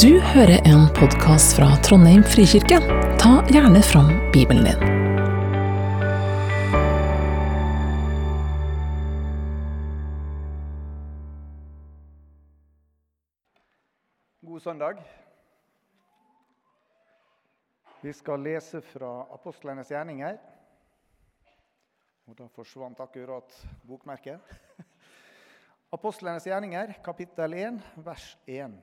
Du hører en podkast fra Trondheim frikirke. Ta gjerne fram Bibelen din. God søndag. Vi skal lese fra apostlenes gjerninger. Og da forsvant akkurat bokmerket. Apostlenes gjerninger, kapittel 1, vers 1.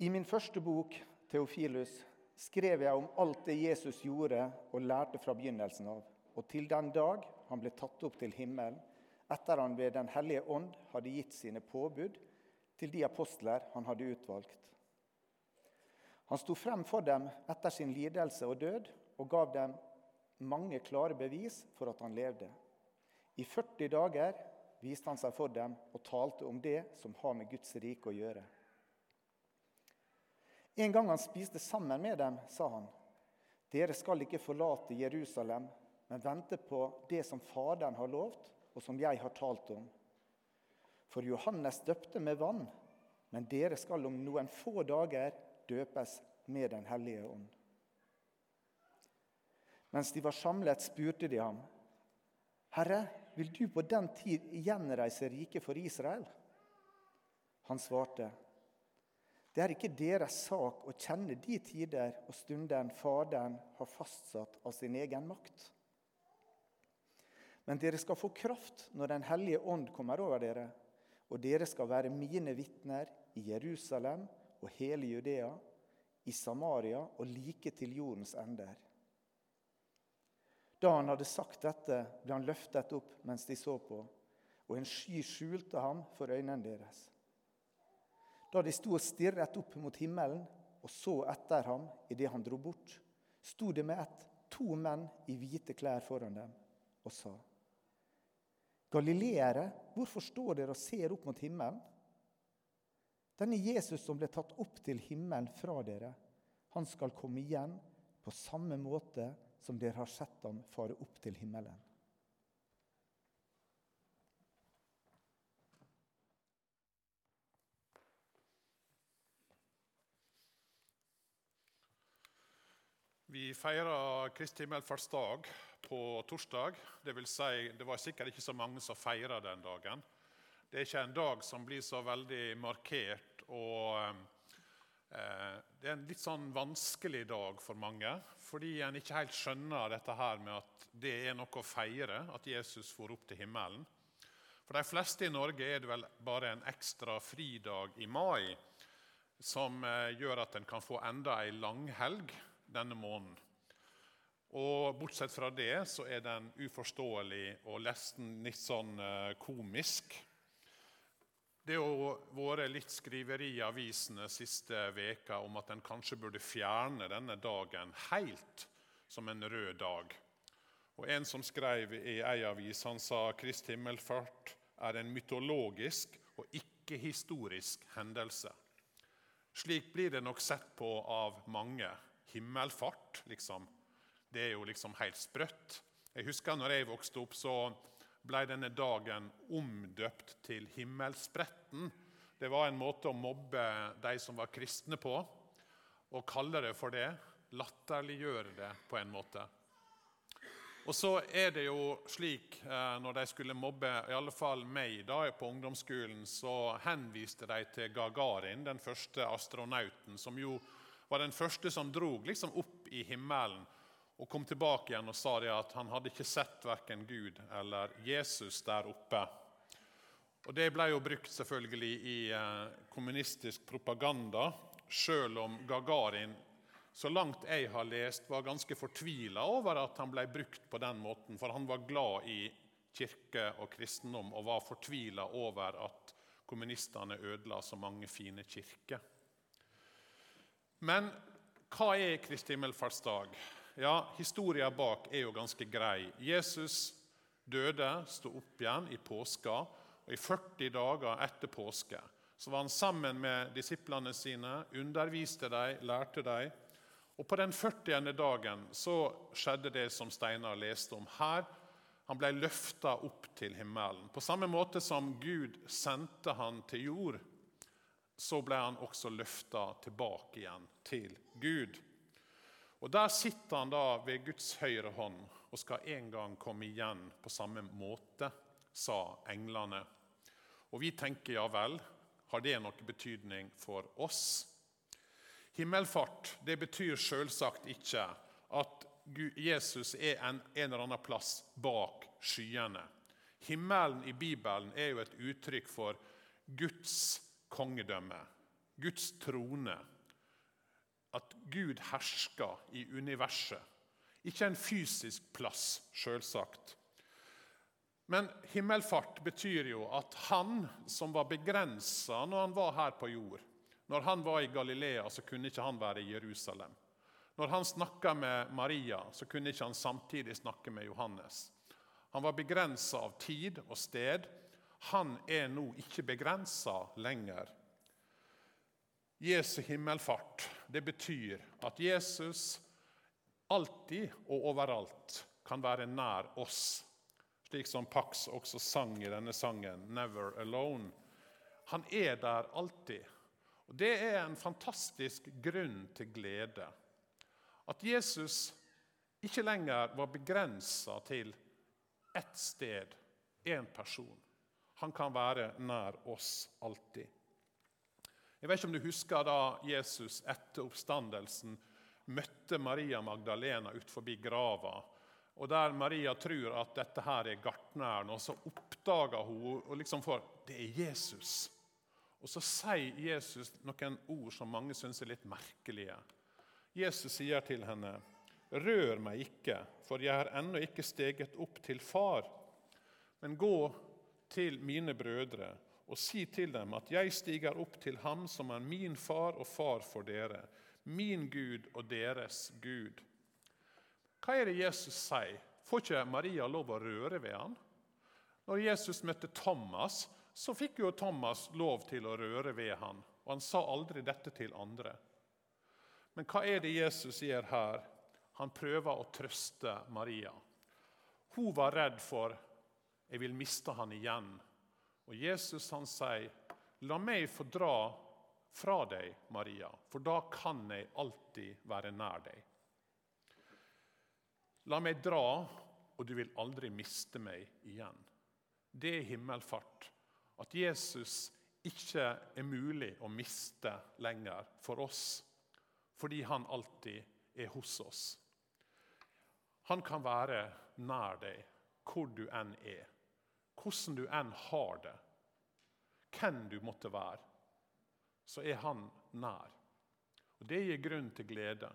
I min første bok, Theofilus, skrev jeg om alt det Jesus gjorde og lærte fra begynnelsen av, og til den dag han ble tatt opp til himmelen, etter han ved Den hellige ånd hadde gitt sine påbud til de apostler han hadde utvalgt. Han sto frem for dem etter sin lidelse og død og gav dem mange klare bevis for at han levde. I 40 dager viste han seg for dem og talte om det som har med Guds rike å gjøre. En gang han spiste sammen med dem, sa han, dere skal ikke forlate Jerusalem, men vente på det som Faderen har lovt, og som jeg har talt om. For Johannes døpte med vann, men dere skal om noen få dager døpes med Den hellige ånd. Mens de var samlet, spurte de ham, Herre, vil du på den tid gjenreise riket for Israel? Han svarte, det er ikke deres sak å kjenne de tider og stunden Faderen har fastsatt av sin egen makt. Men dere skal få kraft når Den hellige ånd kommer over dere, og dere skal være mine vitner i Jerusalem og hele Judea, i Samaria og like til jordens ender. Da han hadde sagt dette, ble han løftet opp mens de så på, og en sky skjulte ham for øynene deres. Da de sto og stirret opp mot himmelen og så etter ham idet han dro bort, sto det med ett to menn i hvite klær foran dem og sa:" Galileere, hvorfor står dere og ser opp mot himmelen? Denne Jesus som ble tatt opp til himmelen fra dere, han skal komme igjen på samme måte som dere har sett ham fare opp til himmelen. Vi feira Kristi himmelfartsdag på torsdag. Det, vil si, det var sikkert ikke så mange som feira den dagen. Det er ikke en dag som blir så veldig markert. og eh, Det er en litt sånn vanskelig dag for mange, fordi en ikke helt skjønner dette her med at det er noe å feire, at Jesus for opp til himmelen. For de fleste i Norge er det vel bare en ekstra fridag i mai som eh, gjør at en kan få enda ei langhelg denne måneden. Og Bortsett fra det så er den uforståelig og nesten litt sånn eh, komisk. Det har vært litt skriveri i avisene siste veka om at en kanskje burde fjerne denne dagen helt som en rød dag. Og En som skrev i ei avis, han sa Krist himmelfart er en mytologisk og ikke-historisk hendelse. Slik blir det nok sett på av mange himmelfart. Liksom. Det er jo liksom helt sprøtt. Jeg husker når jeg vokste opp, så ble denne dagen omdøpt til himmelspretten. Det var en måte å mobbe de som var kristne på, og kalle det for det. Latterliggjøre det på en måte. Og så er det jo slik eh, Når de skulle mobbe i alle fall meg da, på ungdomsskolen, så henviste de til Gagarin, den første astronauten, som jo var den første som drog liksom opp i himmelen og kom tilbake igjen og sa at han hadde ikke sett verken Gud eller Jesus der oppe. Og Det ble jo brukt selvfølgelig i eh, kommunistisk propaganda, sjøl om Gagarin, så langt jeg har lest, var ganske fortvila over at han ble brukt på den måten. For han var glad i kirke og kristendom og var fortvila over at kommunistene ødela så mange fine kirker. Men hva er Kristi himmelfartsdag? Ja, Historia bak er jo ganske grei. Jesus døde, sto opp igjen i påska, og i 40 dager etter påske så var han sammen med disiplene sine, underviste dem, lærte dem. Og På den 40. dagen så skjedde det som Steinar leste om her. Han ble løfta opp til himmelen. På samme måte som Gud sendte han til jord, så ble han også løfta tilbake igjen til Gud. Og Der sitter han da ved Guds høyre hånd og skal en gang komme igjen på samme måte, sa englene. Og vi tenker ja vel, har det noe betydning for oss? Himmelfart det betyr selvsagt ikke at Jesus er en, eller annen plass bak skyene. Himmelen i Bibelen er jo et uttrykk for Guds kongedømme, Guds trone. At Gud hersker i universet. Ikke en fysisk plass, sjølsagt. Men himmelfart betyr jo at han som var begrensa når han var her på jord Når han var i Galilea, så kunne ikke han være i Jerusalem. Når han snakka med Maria, så kunne ikke han samtidig snakke med Johannes. Han var begrensa av tid og sted. Han er nå ikke begrensa lenger. Jesu himmelfart det betyr at Jesus alltid og overalt kan være nær oss slik som Pax også sang i denne sangen, 'Never Alone'. Han er der alltid. Og Det er en fantastisk grunn til glede. At Jesus ikke lenger var begrensa til ett sted, én person. Han kan være nær oss alltid. Jeg vet ikke om du husker da Jesus etter oppstandelsen møtte Maria Magdalena ut forbi grava og der Maria tror at dette her er gartneren, og så oppdager hun og liksom får Det er Jesus. Og så sier Jesus noen ord som mange syns er litt merkelige. Jesus sier til henne, 'Rør meg ikke, for jeg har ennå ikke steget opp til far.' 'Men gå til mine brødre og si til dem at jeg stiger opp til ham som er min far og far for dere, min Gud og deres Gud.' Hva er det Jesus sier? Får ikke Maria lov å røre ved han? Når Jesus møtte Thomas, så fikk jo Thomas lov til å røre ved han, og han sa aldri dette til andre. Men hva er det Jesus gjør her? Han prøver å trøste Maria. Hun var redd for jeg vil miste han igjen. Og Jesus han sier, 'La meg få dra fra deg, Maria, for da kan jeg alltid være nær deg.' La meg dra, og du vil aldri miste meg igjen. Det er himmelfart. At Jesus ikke er mulig å miste lenger for oss, fordi han alltid er hos oss. Han kan være nær deg hvor du enn er, hvordan du enn har det, hvem du måtte være. Så er han nær. Og Det gir grunn til glede.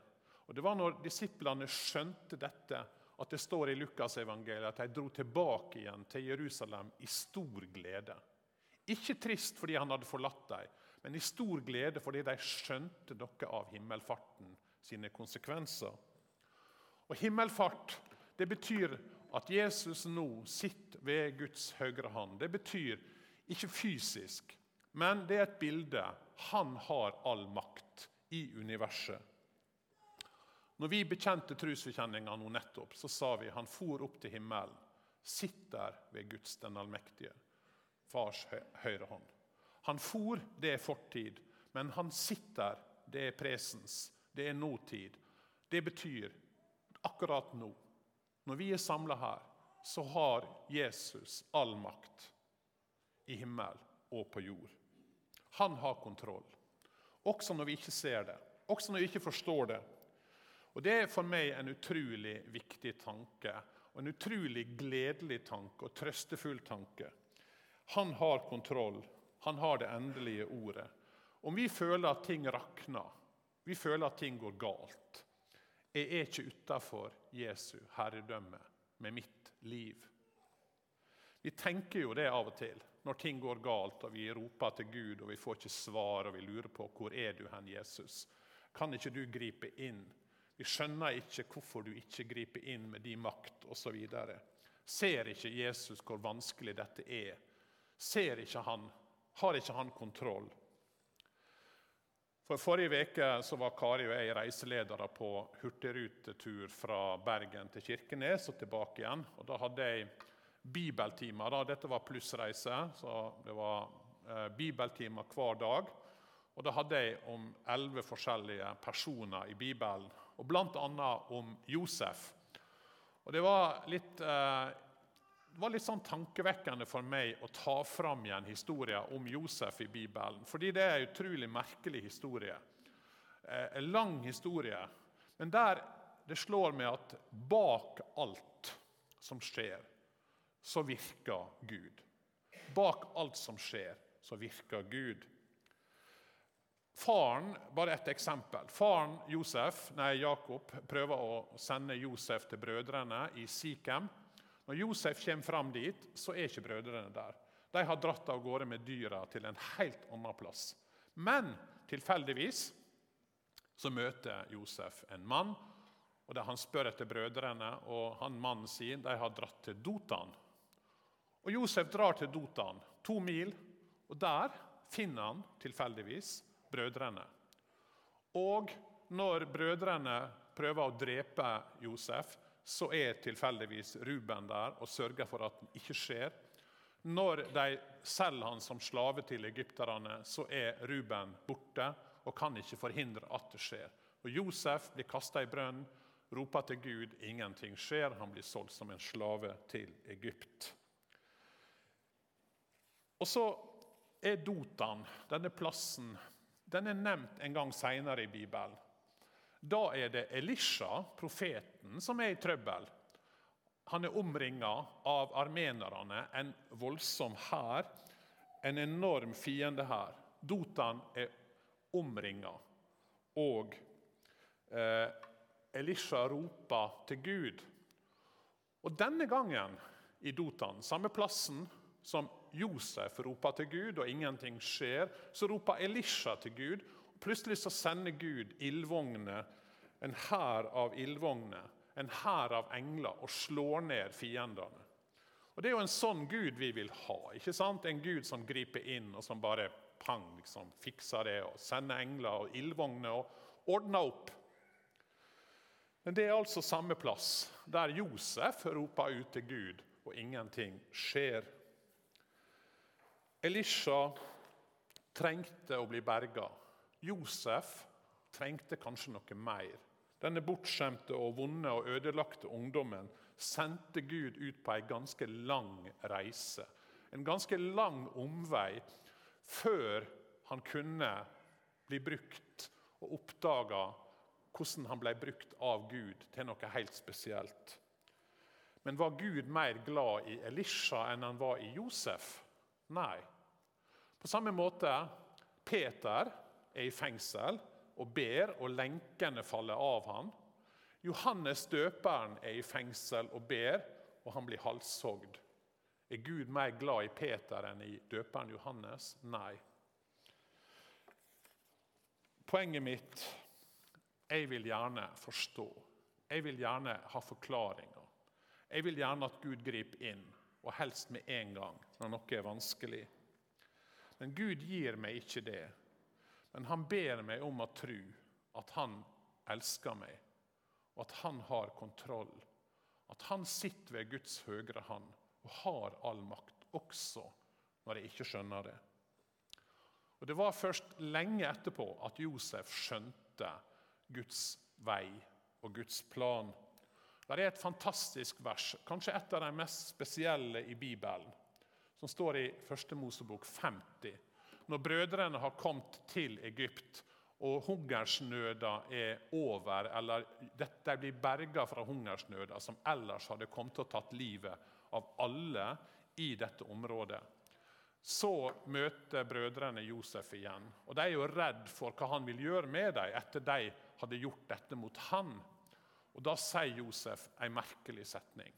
Og Det var når disiplene skjønte dette, at det står i Lukasevangeliet at de dro tilbake igjen til Jerusalem i stor glede. Ikke trist fordi han hadde forlatt dem, men i stor glede fordi de skjønte noe av himmelfarten sine konsekvenser. Og Himmelfart det betyr at Jesus nå sitter ved Guds høyre hånd. Det betyr ikke fysisk, men det er et bilde. Han har all makt i universet. Når vi bekjente trosforkjenninga nå nettopp, så sa vi han for opp til himmelen. Sitter ved Guds den allmektige, fars høyre hånd. Han for, det er fortid. Men han sitter, det er presens. Det er nåtid. Det betyr akkurat nå. Når vi er samla her, så har Jesus all makt i himmel og på jord. Han har kontroll. Også når vi ikke ser det, også når vi ikke forstår det, og Det er for meg en utrolig viktig tanke, og en utrolig gledelig tanke og trøstefull tanke. Han har kontroll. Han har det endelige ordet. Om vi føler at ting rakner, vi føler at ting går galt Jeg er ikke utafor Jesu herredømme med mitt liv. Vi tenker jo det av og til når ting går galt og vi roper til Gud og vi får ikke svar og vi lurer på hvor er du hen, Jesus. Kan ikke du gripe inn? Vi skjønner ikke hvorfor du ikke griper inn med din makt osv. Ser ikke Jesus hvor vanskelig dette er? Ser ikke han, Har ikke han kontroll? For Forrige uke var Kari og jeg reiseledere på hurtigrutetur fra Bergen til Kirkenes og tilbake igjen. Og Da hadde jeg bibeltimer. Dette var plussreise, så det var eh, bibeltimer hver dag. Og Da hadde jeg om elleve forskjellige personer i Bibelen, og bl.a. om Josef. Og Det var litt eh, det var litt sånn tankevekkende for meg å ta fram igjen historien om Josef i Bibelen. Fordi det er en utrolig merkelig historie. Eh, en lang historie. Men der det slår meg at bak alt som skjer, så virker Gud. Bak alt som skjer, så virker Gud. Faren, bare et eksempel. Faren Josef, nei, Jakob prøver å sende Josef til brødrene i Sikhem. Når Josef kommer fram dit, så er ikke brødrene der. De har dratt av gårde med dyra til en helt annen plass. Men tilfeldigvis så møter Josef en mann, og der han spør etter brødrene. og han Mannen sier de har dratt til Dotan. Og Josef drar til Dotan, to mil, og der finner han tilfeldigvis brødrene. Og når brødrene prøver å drepe Josef, så er tilfeldigvis Ruben der og sørger for at det ikke skjer. Når de selger han som slave til egypterne, så er Ruben borte og kan ikke forhindre at det skjer. Og Josef blir kasta i brønnen, roper til Gud, ingenting skjer. Han blir solgt som en slave til Egypt. Og så er Dotan, denne plassen, den er nevnt en gang seinere i Bibelen. Da er det Elisha, profeten, som er i trøbbel. Han er omringa av armenerne, en voldsom hær, en enorm fiende her. Dotan er omringa, og eh, Elisha roper til Gud. Og Denne gangen i Dotan, samme plassen som Josef roper til Gud, og ingenting skjer, så roper Elisha til Gud, Plutselig så sender Gud ildvogner, en hær av ildvogner, en hær av engler, og slår ned fiendene. Og Det er jo en sånn Gud vi vil ha. ikke sant? En Gud som griper inn og som bare pang, liksom, fikser det, og sender engler og ildvogner og ordner opp. Men det er altså samme plass der Josef roper ut til Gud, og ingenting skjer. Elisha trengte å bli berga. Josef trengte kanskje noe mer. Denne bortskjemte og vonde og ødelagte ungdommen sendte Gud ut på en ganske lang reise. En ganske lang omvei før han kunne bli brukt og oppdaga hvordan han ble brukt av Gud til noe helt spesielt. Men var Gud mer glad i Elisha enn han var i Josef? Nei. På samme måte Peter er i fengsel og ber, og lenkene faller av ham. Johannes døperen er i fengsel og ber, og han blir halshogd. Er Gud mer glad i Peter enn i døperen Johannes? Nei. Poenget mitt jeg vil gjerne forstå. Jeg vil gjerne ha forklaringer. Jeg vil gjerne at Gud griper inn, og helst med en gang når noe er vanskelig. Men Gud gir meg ikke det. Men han ber meg om å tro at han elsker meg, og at han har kontroll. At han sitter ved Guds høyre hånd og har all makt, også når jeg ikke skjønner det. Og Det var først lenge etterpå at Josef skjønte Guds vei og Guds plan. Det er et fantastisk vers, kanskje et av de mest spesielle i Bibelen, som står i 1. Mosebok 50 når brødrene har kommet til Egypt og hungersnøda er over, eller de blir berga fra hungersnøda, som ellers hadde kommet til å tatt livet av alle i dette området. Så møter brødrene Josef igjen. og De er jo redd for hva han vil gjøre med dem etter de hadde gjort dette mot han. Og Da sier Josef en merkelig setning.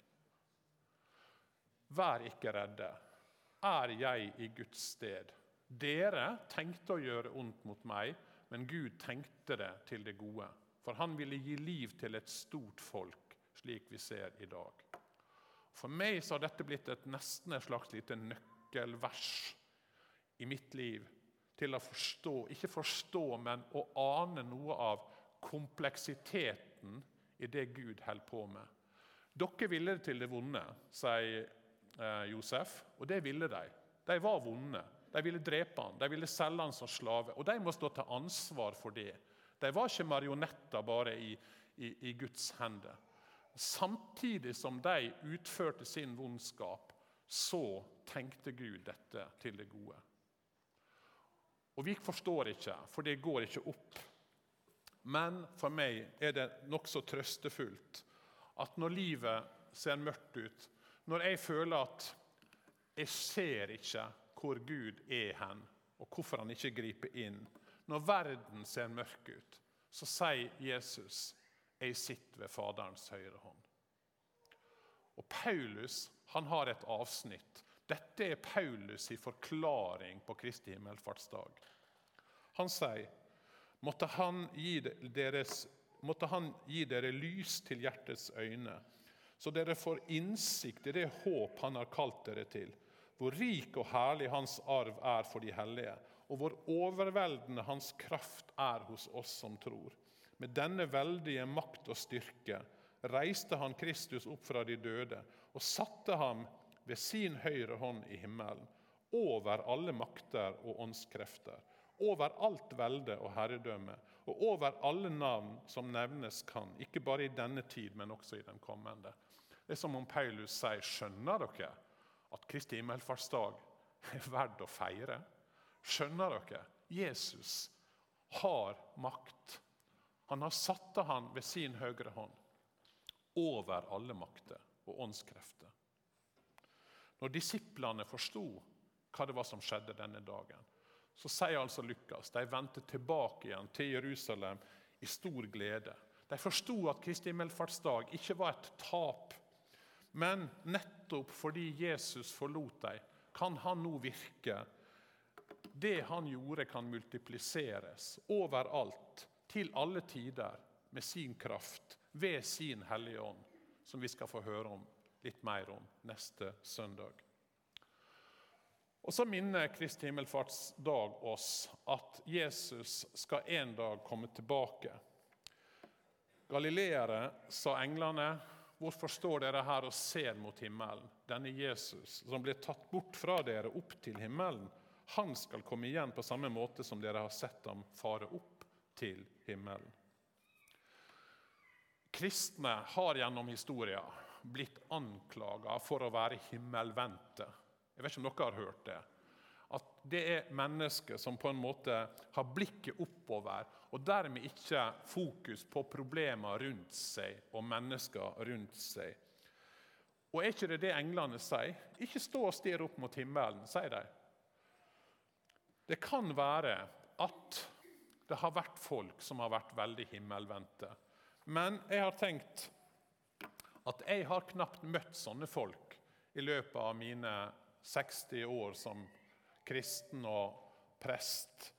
Vær ikke redde. Er jeg i Guds sted? Dere tenkte å gjøre ondt mot meg, men Gud tenkte det til det gode. For han ville gi liv til et stort folk, slik vi ser i dag. For meg har dette blitt et nesten et slags lite nøkkelvers i mitt liv til å forstå, ikke forstå, men å ane noe av kompleksiteten i det Gud holder på med. Dere ville til det vonde, sier eh, Josef, og det ville de. De var vonde. De ville drepe han, de ville selge han som slave. Og de må stå til ansvar for det. De var ikke marionetter bare i, i, i Guds hender. Samtidig som de utførte sin vondskap, så tenkte Gud dette til det gode. Og vi forstår ikke, for det går ikke opp. Men for meg er det nokså trøstefullt at når livet ser mørkt ut, når jeg føler at jeg ser ikke hvor Gud er hen, og hvorfor han ikke griper inn, når verden ser mørk ut, så sier Jesus, 'Jeg sitter ved Faderens høyre hånd'. Og Paulus han har et avsnitt dette er Paulus' i forklaring på Kristi himmelfartsdag. Han sier måtte han, deres, måtte han gi dere lys til hjertets øyne, så dere får innsikt i det håp han har kalt dere til, hvor rik og herlig hans arv er for de hellige, og hvor overveldende hans kraft er hos oss som tror. Med denne veldige makt og styrke reiste han Kristus opp fra de døde og satte ham ved sin høyre hånd i himmelen, over alle makter og åndskrefter, over alt velde og herredømme, og over alle navn som nevnes kan, ikke bare i denne tid, men også i den kommende. Det er som om Paulus sier, skjønner dere at Kristi himmelfartsdag er verdt å feire? Skjønner dere? Jesus har makt. Han har satt han ved sin høyre hånd over alle makter og åndskrefter. Når disiplene forsto hva det var som skjedde denne dagen, så sier altså Lukas de vendte tilbake igjen til Jerusalem i stor glede. De forsto at Kristi himmelfartsdag ikke var et tap. Men nettopp fordi Jesus forlot dem, kan han nå virke. Det han gjorde, kan multipliseres overalt, til alle tider, med sin kraft, ved sin Hellige Ånd, som vi skal få høre om litt mer om neste søndag. Og Så minner Kristi himmelfartsdag oss at Jesus skal en dag komme tilbake. Galileere, sa englene, hvorfor står dere her og ser mot himmelen? Denne Jesus som ble tatt bort fra dere opp til himmelen, han skal komme igjen på samme måte som dere har sett ham fare opp til himmelen. Kristne har gjennom historien blitt anklaga for å være himmelvendte. Jeg vet ikke om dere har hørt det. At det er mennesker som på en måte har blikket oppover, og dermed ikke fokus på problemer rundt seg og mennesker rundt seg. Og er ikke det det englene sier? Ikke stå og stirre opp mot himmelen, sier de. Det kan være at det har vært folk som har vært veldig himmelvendte. Men jeg har tenkt at jeg har knapt møtt sånne folk i løpet av mine 60 år som kristen og prest.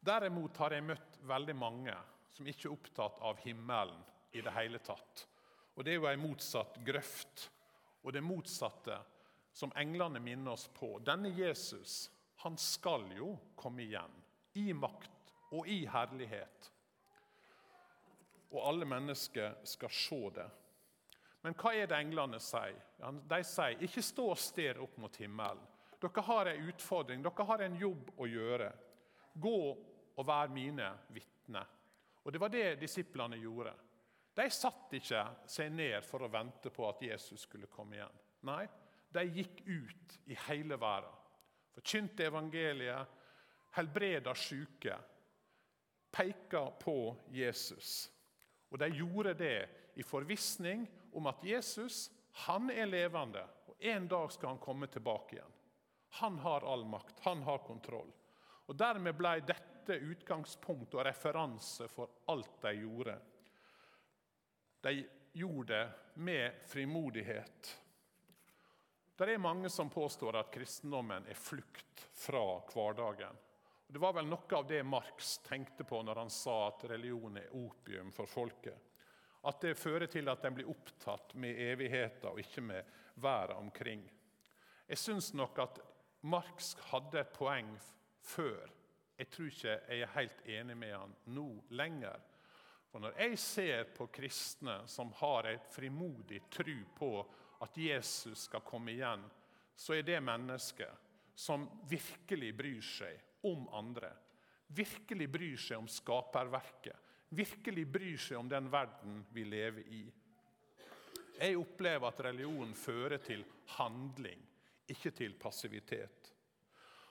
Derimot har jeg møtt veldig mange som ikke er opptatt av himmelen i det hele tatt. Og Det er jo en motsatt grøft. Og det motsatte som englene minner oss på. Denne Jesus han skal jo komme igjen i makt og i herlighet. Og alle mennesker skal se det. Men hva er det englene sier? De sier ikke stå og stirr opp mot himmelen. Dere har en utfordring, dere har en jobb å gjøre. Gå og vær mine vitner. Og Det var det disiplene gjorde. De satt ikke seg ned for å vente på at Jesus skulle komme igjen. Nei, de gikk ut i hele verden. Forkynte evangeliet, helbreda syke, peka på Jesus. Og de gjorde det i forvissning om at Jesus han er levende, og en dag skal han komme tilbake igjen. Han har all makt, han har kontroll. Og Dermed ble dette utgangspunkt og referanse for alt de gjorde. De gjorde det med frimodighet. Det er mange som påstår at kristendommen er flukt fra hverdagen. Det var vel noe av det Marx tenkte på når han sa at religion er opium for folket. At det fører til at en blir opptatt med evigheten og ikke med været omkring. Jeg syns nok at Marx hadde et poeng før Jeg tror ikke jeg er helt enig med han nå lenger. For Når jeg ser på kristne som har et frimodig tro på at Jesus skal komme igjen, så er det mennesker som virkelig bryr seg om andre. Virkelig bryr seg om skaperverket. Virkelig bryr seg om den verden vi lever i. Jeg opplever at religion fører til handling, ikke til passivitet.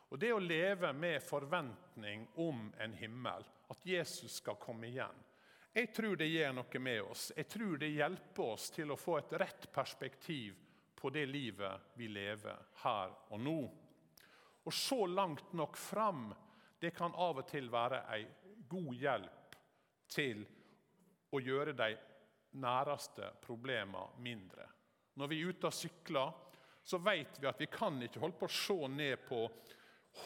Og Det å leve med forventning om en himmel, at Jesus skal komme igjen, jeg tror det gjør noe med oss. Jeg tror det hjelper oss til å få et rett perspektiv på det livet vi lever her og nå. Å se langt nok fram det kan av og til være en god hjelp til å gjøre de næreste problemene mindre. Når vi er ute og sykler, så vet vi at vi kan ikke holde på å se ned på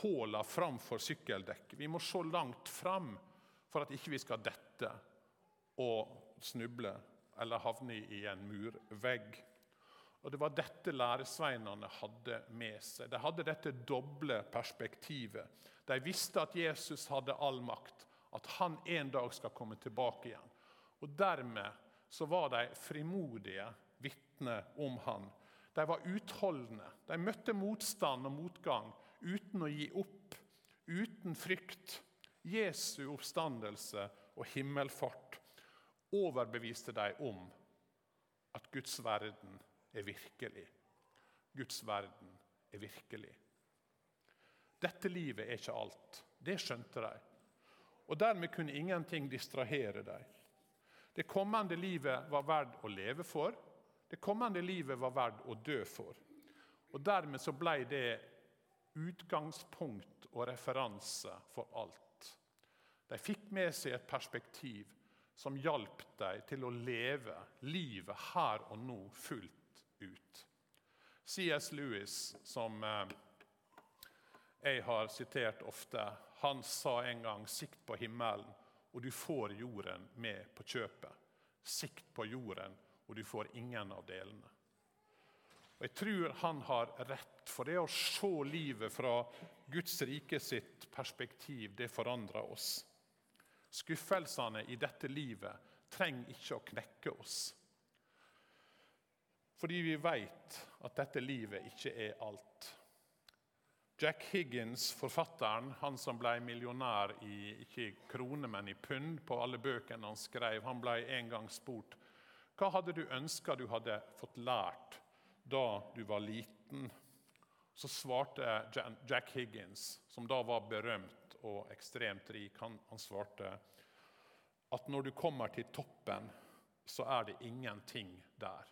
hullene framfor sykkeldekket. Vi må se langt fram for at ikke vi skal dette og snuble eller havne i en murvegg. Og Det var dette læresveinene hadde med seg. De hadde dette doble perspektivet. De visste at Jesus hadde all makt, at han en dag skal komme tilbake igjen. Og Dermed så var de frimodige vitner om han. De var utholdende. De møtte motstand og motgang uten å gi opp, uten frykt. Jesu oppstandelse og himmelfart overbeviste dem om at Guds verden er virkelig. Guds verden er virkelig. Dette livet er ikke alt. Det skjønte de. Og Dermed kunne ingenting distrahere dem. Det kommende livet var verdt å leve for. Det kommende livet var verdt å dø for. Og Dermed så ble det utgangspunkt og referanse for alt. De fikk med seg et perspektiv som hjalp dem til å leve livet her og nå fullt ut. C.S. Lewis, som eh, jeg har sitert ofte, han sa en gang 'sikt på himmelen, og du får jorden med på kjøpet'. Sikt på jorden, og du får ingen av delene. Og Jeg tror han har rett, for det å se livet fra Guds rike sitt perspektiv, det forandrer oss. Skuffelsene i dette livet trenger ikke å knekke oss. Fordi vi vet at dette livet ikke er alt. Jack Higgins, forfatteren, han som ble millionær i ikke i kroner, men i pund på alle bøkene han skrev, han ble en gang spurt hva hadde du ønska du hadde fått lært da du var liten? Så svarte Jack Higgins, som da var berømt og ekstremt rik, han, han svarte at når du kommer til toppen, så er det ingenting der.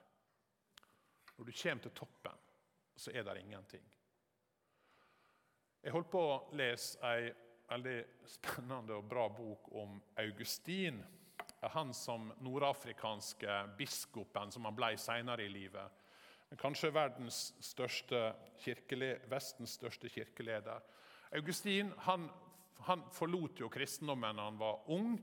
Når du kommer til toppen, så er det ingenting. Jeg holdt på å lese ei veldig spennende og bra bok om Augustin han som nordafrikanske biskopen som han ble senere i livet. Kanskje verdens største Vestens største kirkeleder. Augustin han, han forlot jo kristendommen da han var ung.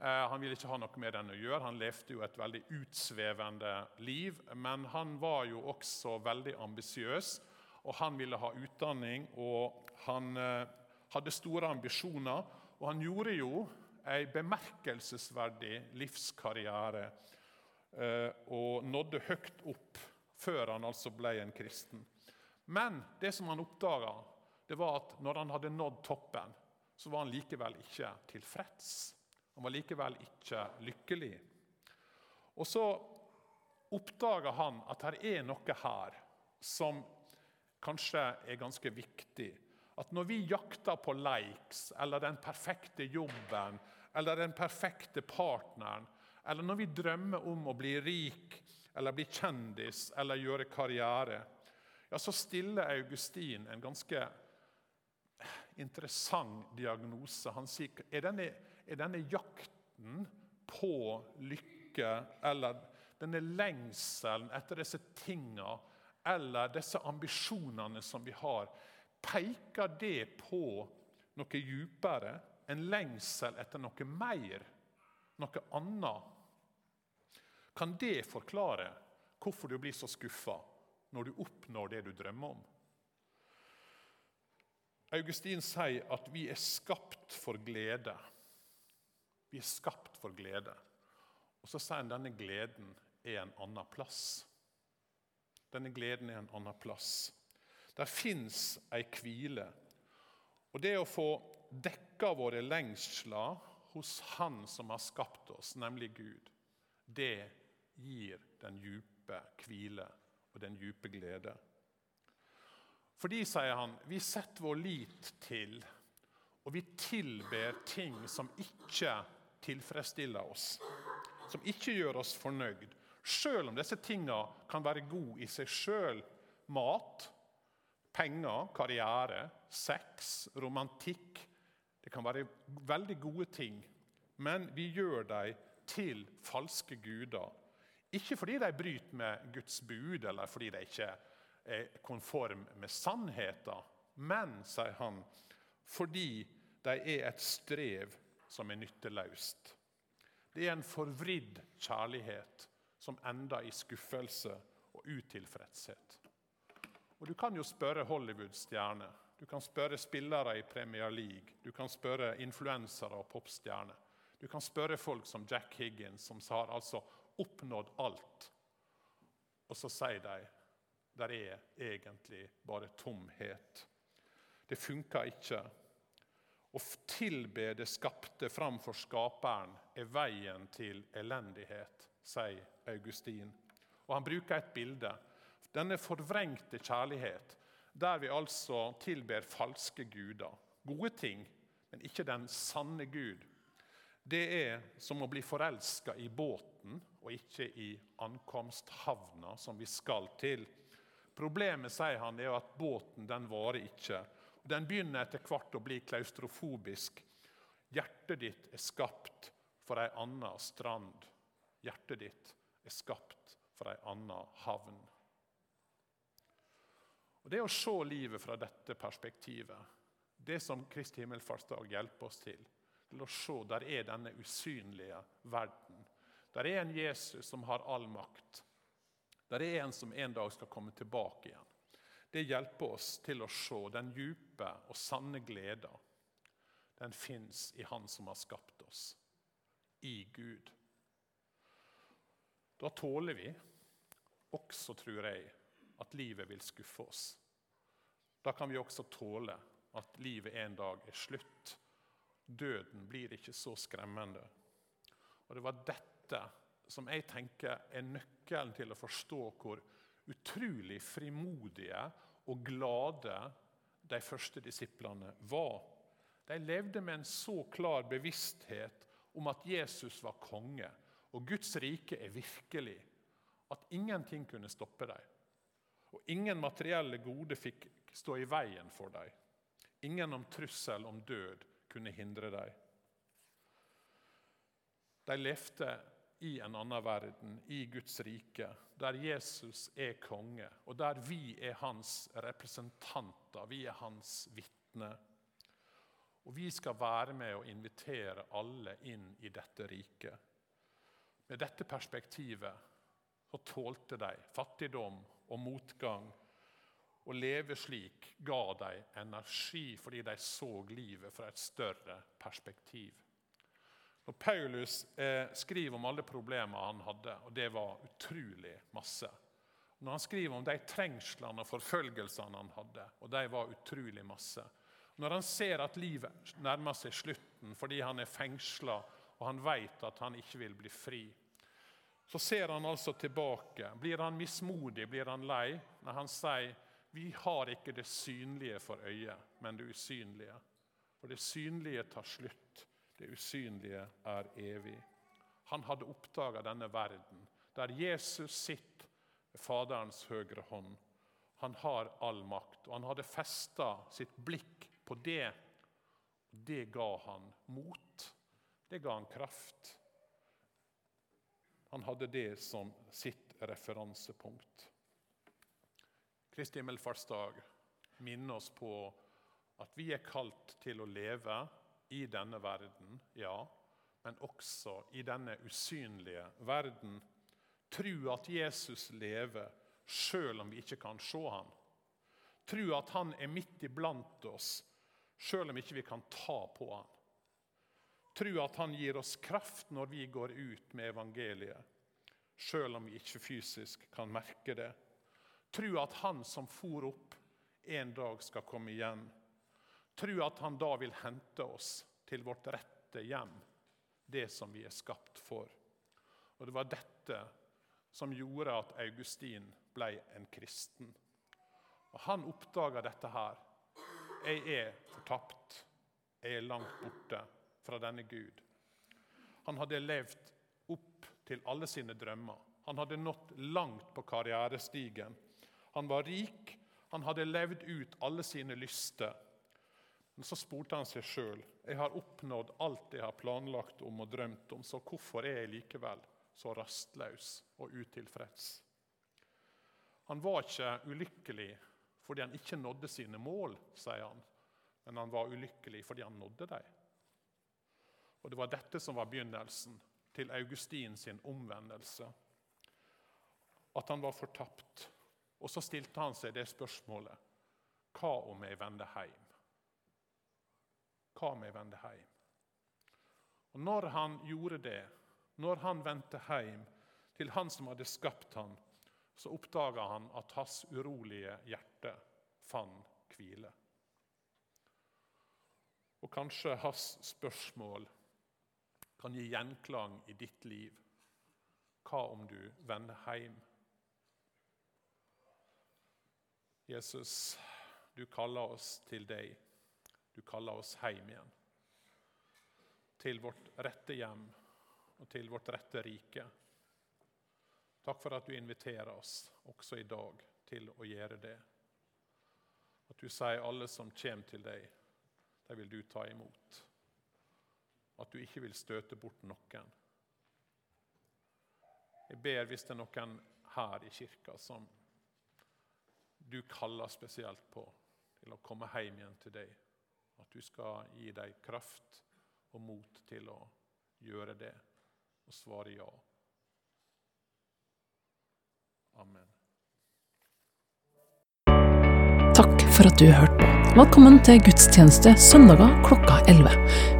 Eh, han ville ikke ha noe med den å gjøre. Han levde jo et veldig utsvevende liv. Men han var jo også veldig ambisiøs, og han ville ha utdanning. Og han eh, hadde store ambisjoner, og han gjorde jo en bemerkelsesverdig livskarriere eh, og nådde høyt opp før han altså ble en kristen. Men det som han oppdaga, var at når han hadde nådd toppen, så var han likevel ikke tilfreds. Han var likevel ikke lykkelig. Og så oppdaga han at det er noe her som kanskje er ganske viktig at når vi jakter på likes eller den perfekte jobben eller den perfekte partneren, eller når vi drømmer om å bli rik eller bli kjendis eller gjøre karriere, ja, så stiller Augustin en ganske interessant diagnose. Han sier er denne, er denne jakten på lykke eller denne lengselen etter disse tinga eller disse ambisjonene som vi har, Peker det på noe djupere, en lengsel etter noe mer, noe annet? Kan det forklare hvorfor du blir så skuffa når du oppnår det du drømmer om? Augustin sier at vi er skapt for glede. Vi er skapt for glede. Og så sier han denne gleden er en annen plass. Denne gleden er en annen plass. Der fins ei hvile. Og det å få dekka våre lengsler hos Han som har skapt oss, nemlig Gud, det gir den djupe hvile og den djupe glede. Fordi, sier han, vi setter vår lit til og vi tilber ting som ikke tilfredsstiller oss, som ikke gjør oss fornøyd, selv om disse tingene kan være gode i seg sjøl. Mat, penger, karriere, sex, romantikk. Det kan være veldig gode ting, men vi gjør dem til falske guder. Ikke fordi de bryter med Guds bud, eller fordi de ikke er konform med sannheten, men, sier han, fordi de er et strev som er nytteløst. Det er en forvridd kjærlighet som ender i skuffelse og utilfredshet. Og Du kan jo spørre Hollywood-stjerner, du kan spørre spillere i Premier League, du kan spørre influensere og popstjerner. Du kan spørre folk som Jack Higgins, som har altså oppnådd alt. Og så sier de der er egentlig bare tomhet. Det funker ikke. Å tilbe det skapte framfor skaperen er veien til elendighet, sier Augustin. Og Han bruker et bilde. Denne forvrengte kjærlighet, der vi altså tilber falske guder. Gode ting, men ikke den sanne Gud. Det er som å bli forelska i båten og ikke i ankomsthavna som vi skal til. Problemet sier han, er at båten den varer ikke. Den begynner etter hvert å bli klaustrofobisk. Hjertet ditt er skapt for ei anna strand. Hjertet ditt er skapt for ei anna havn. Og Det å se livet fra dette perspektivet, det som Kristi himmelfartsdag hjelper oss til, til å se der er denne usynlige verden. Der er en Jesus som har all makt. Der er en som en dag skal komme tilbake igjen. Det hjelper oss til å se den djupe og sanne gleda. Den fins i Han som har skapt oss, i Gud. Da tåler vi også, tror jeg, at livet vil skuffe oss. Da kan vi også tåle at livet en dag er slutt. Døden blir ikke så skremmende. Og Det var dette som jeg tenker er nøkkelen til å forstå hvor utrolig frimodige og glade de første disiplene var. De levde med en så klar bevissthet om at Jesus var konge og Guds rike er virkelig. At ingenting kunne stoppe dem. Og ingen materielle gode fikk stå i veien for dem. Ingen om trussel om død kunne hindre dem. De levde i en annen verden, i Guds rike, der Jesus er konge, og der vi er hans representanter, vi er hans vitner. Og vi skal være med og invitere alle inn i dette riket. Med dette perspektivet så tålte de fattigdom og motgang. Å leve slik ga dem energi fordi de så livet fra et større perspektiv. Når Paulus eh, skriver om alle problemene han hadde, og det var utrolig masse Når han skriver om de trengslene og forfølgelsene han hadde, og de var utrolig masse Når han ser at livet nærmer seg slutten fordi han er fengsla og han vet at han ikke vil bli fri, så ser han altså tilbake. Blir han mismodig, blir han lei? Når han sier vi har ikke det synlige for øyet, men det usynlige. For det synlige tar slutt, det usynlige er evig. Han hadde oppdaga denne verden, der Jesus sitter ved Faderens høyre hånd. Han har all makt, og han hadde festa sitt blikk på det. Det ga han mot. Det ga han kraft. Han hadde det som sitt referansepunkt. Kristi himmelfartsdag minner oss på at vi er kalt til å leve i denne verden, ja, men også i denne usynlige verden. Tro at Jesus lever selv om vi ikke kan se ham. Tro at han er midt iblant oss sjøl om ikke vi kan ta på han. Tro at han gir oss kraft når vi går ut med evangeliet, sjøl om vi ikke fysisk kan merke det. Tro at han som for opp, en dag skal komme igjen. Tro at han da vil hente oss til vårt rette hjem, det som vi er skapt for. Og Det var dette som gjorde at Augustin ble en kristen. Og Han oppdaga dette her. Jeg er fortapt. Jeg er langt borte fra denne Gud. Han hadde levd opp til alle sine drømmer. Han hadde nådd langt på karrierestigen. Han var rik, han hadde levd ut alle sine lyster. Men så spurte han seg sjøl jeg har oppnådd alt jeg har planlagt om og drømt om, så hvorfor er jeg likevel så rastløs og utilfreds? Han var ikke ulykkelig fordi han ikke nådde sine mål, sier han, men han var ulykkelig fordi han nådde dem. Og Det var dette som var begynnelsen til Augustin sin omvendelse. At han var fortapt. Og så stilte han seg det spørsmålet Hva om jeg vender hjem? Hva om jeg vender hjem? Og Når han gjorde det, når han vendte hjem til han som hadde skapt ham, så oppdaga han at hans urolige hjerte fant hvile. Og kanskje hans spørsmål kan gi gjenklang i ditt liv. Hva om du vender hjem? Jesus, du kaller oss til deg. Du kaller oss hjem igjen. Til vårt rette hjem og til vårt rette rike. Takk for at du inviterer oss også i dag til å gjøre det. At du sier alle som kommer til deg, de vil du ta imot at du ikke vil støte bort noen. Jeg ber hvis det er noen her i kirka som du kaller spesielt på til å komme hjem igjen til deg, at du skal gi dem kraft og mot til å gjøre det og svare ja. Amen. Takk for at du hørte på. Velkommen til gudstjeneste søndager klokka 11.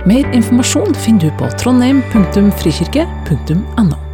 Mer informasjon finner du på trondheim.frikirke.no.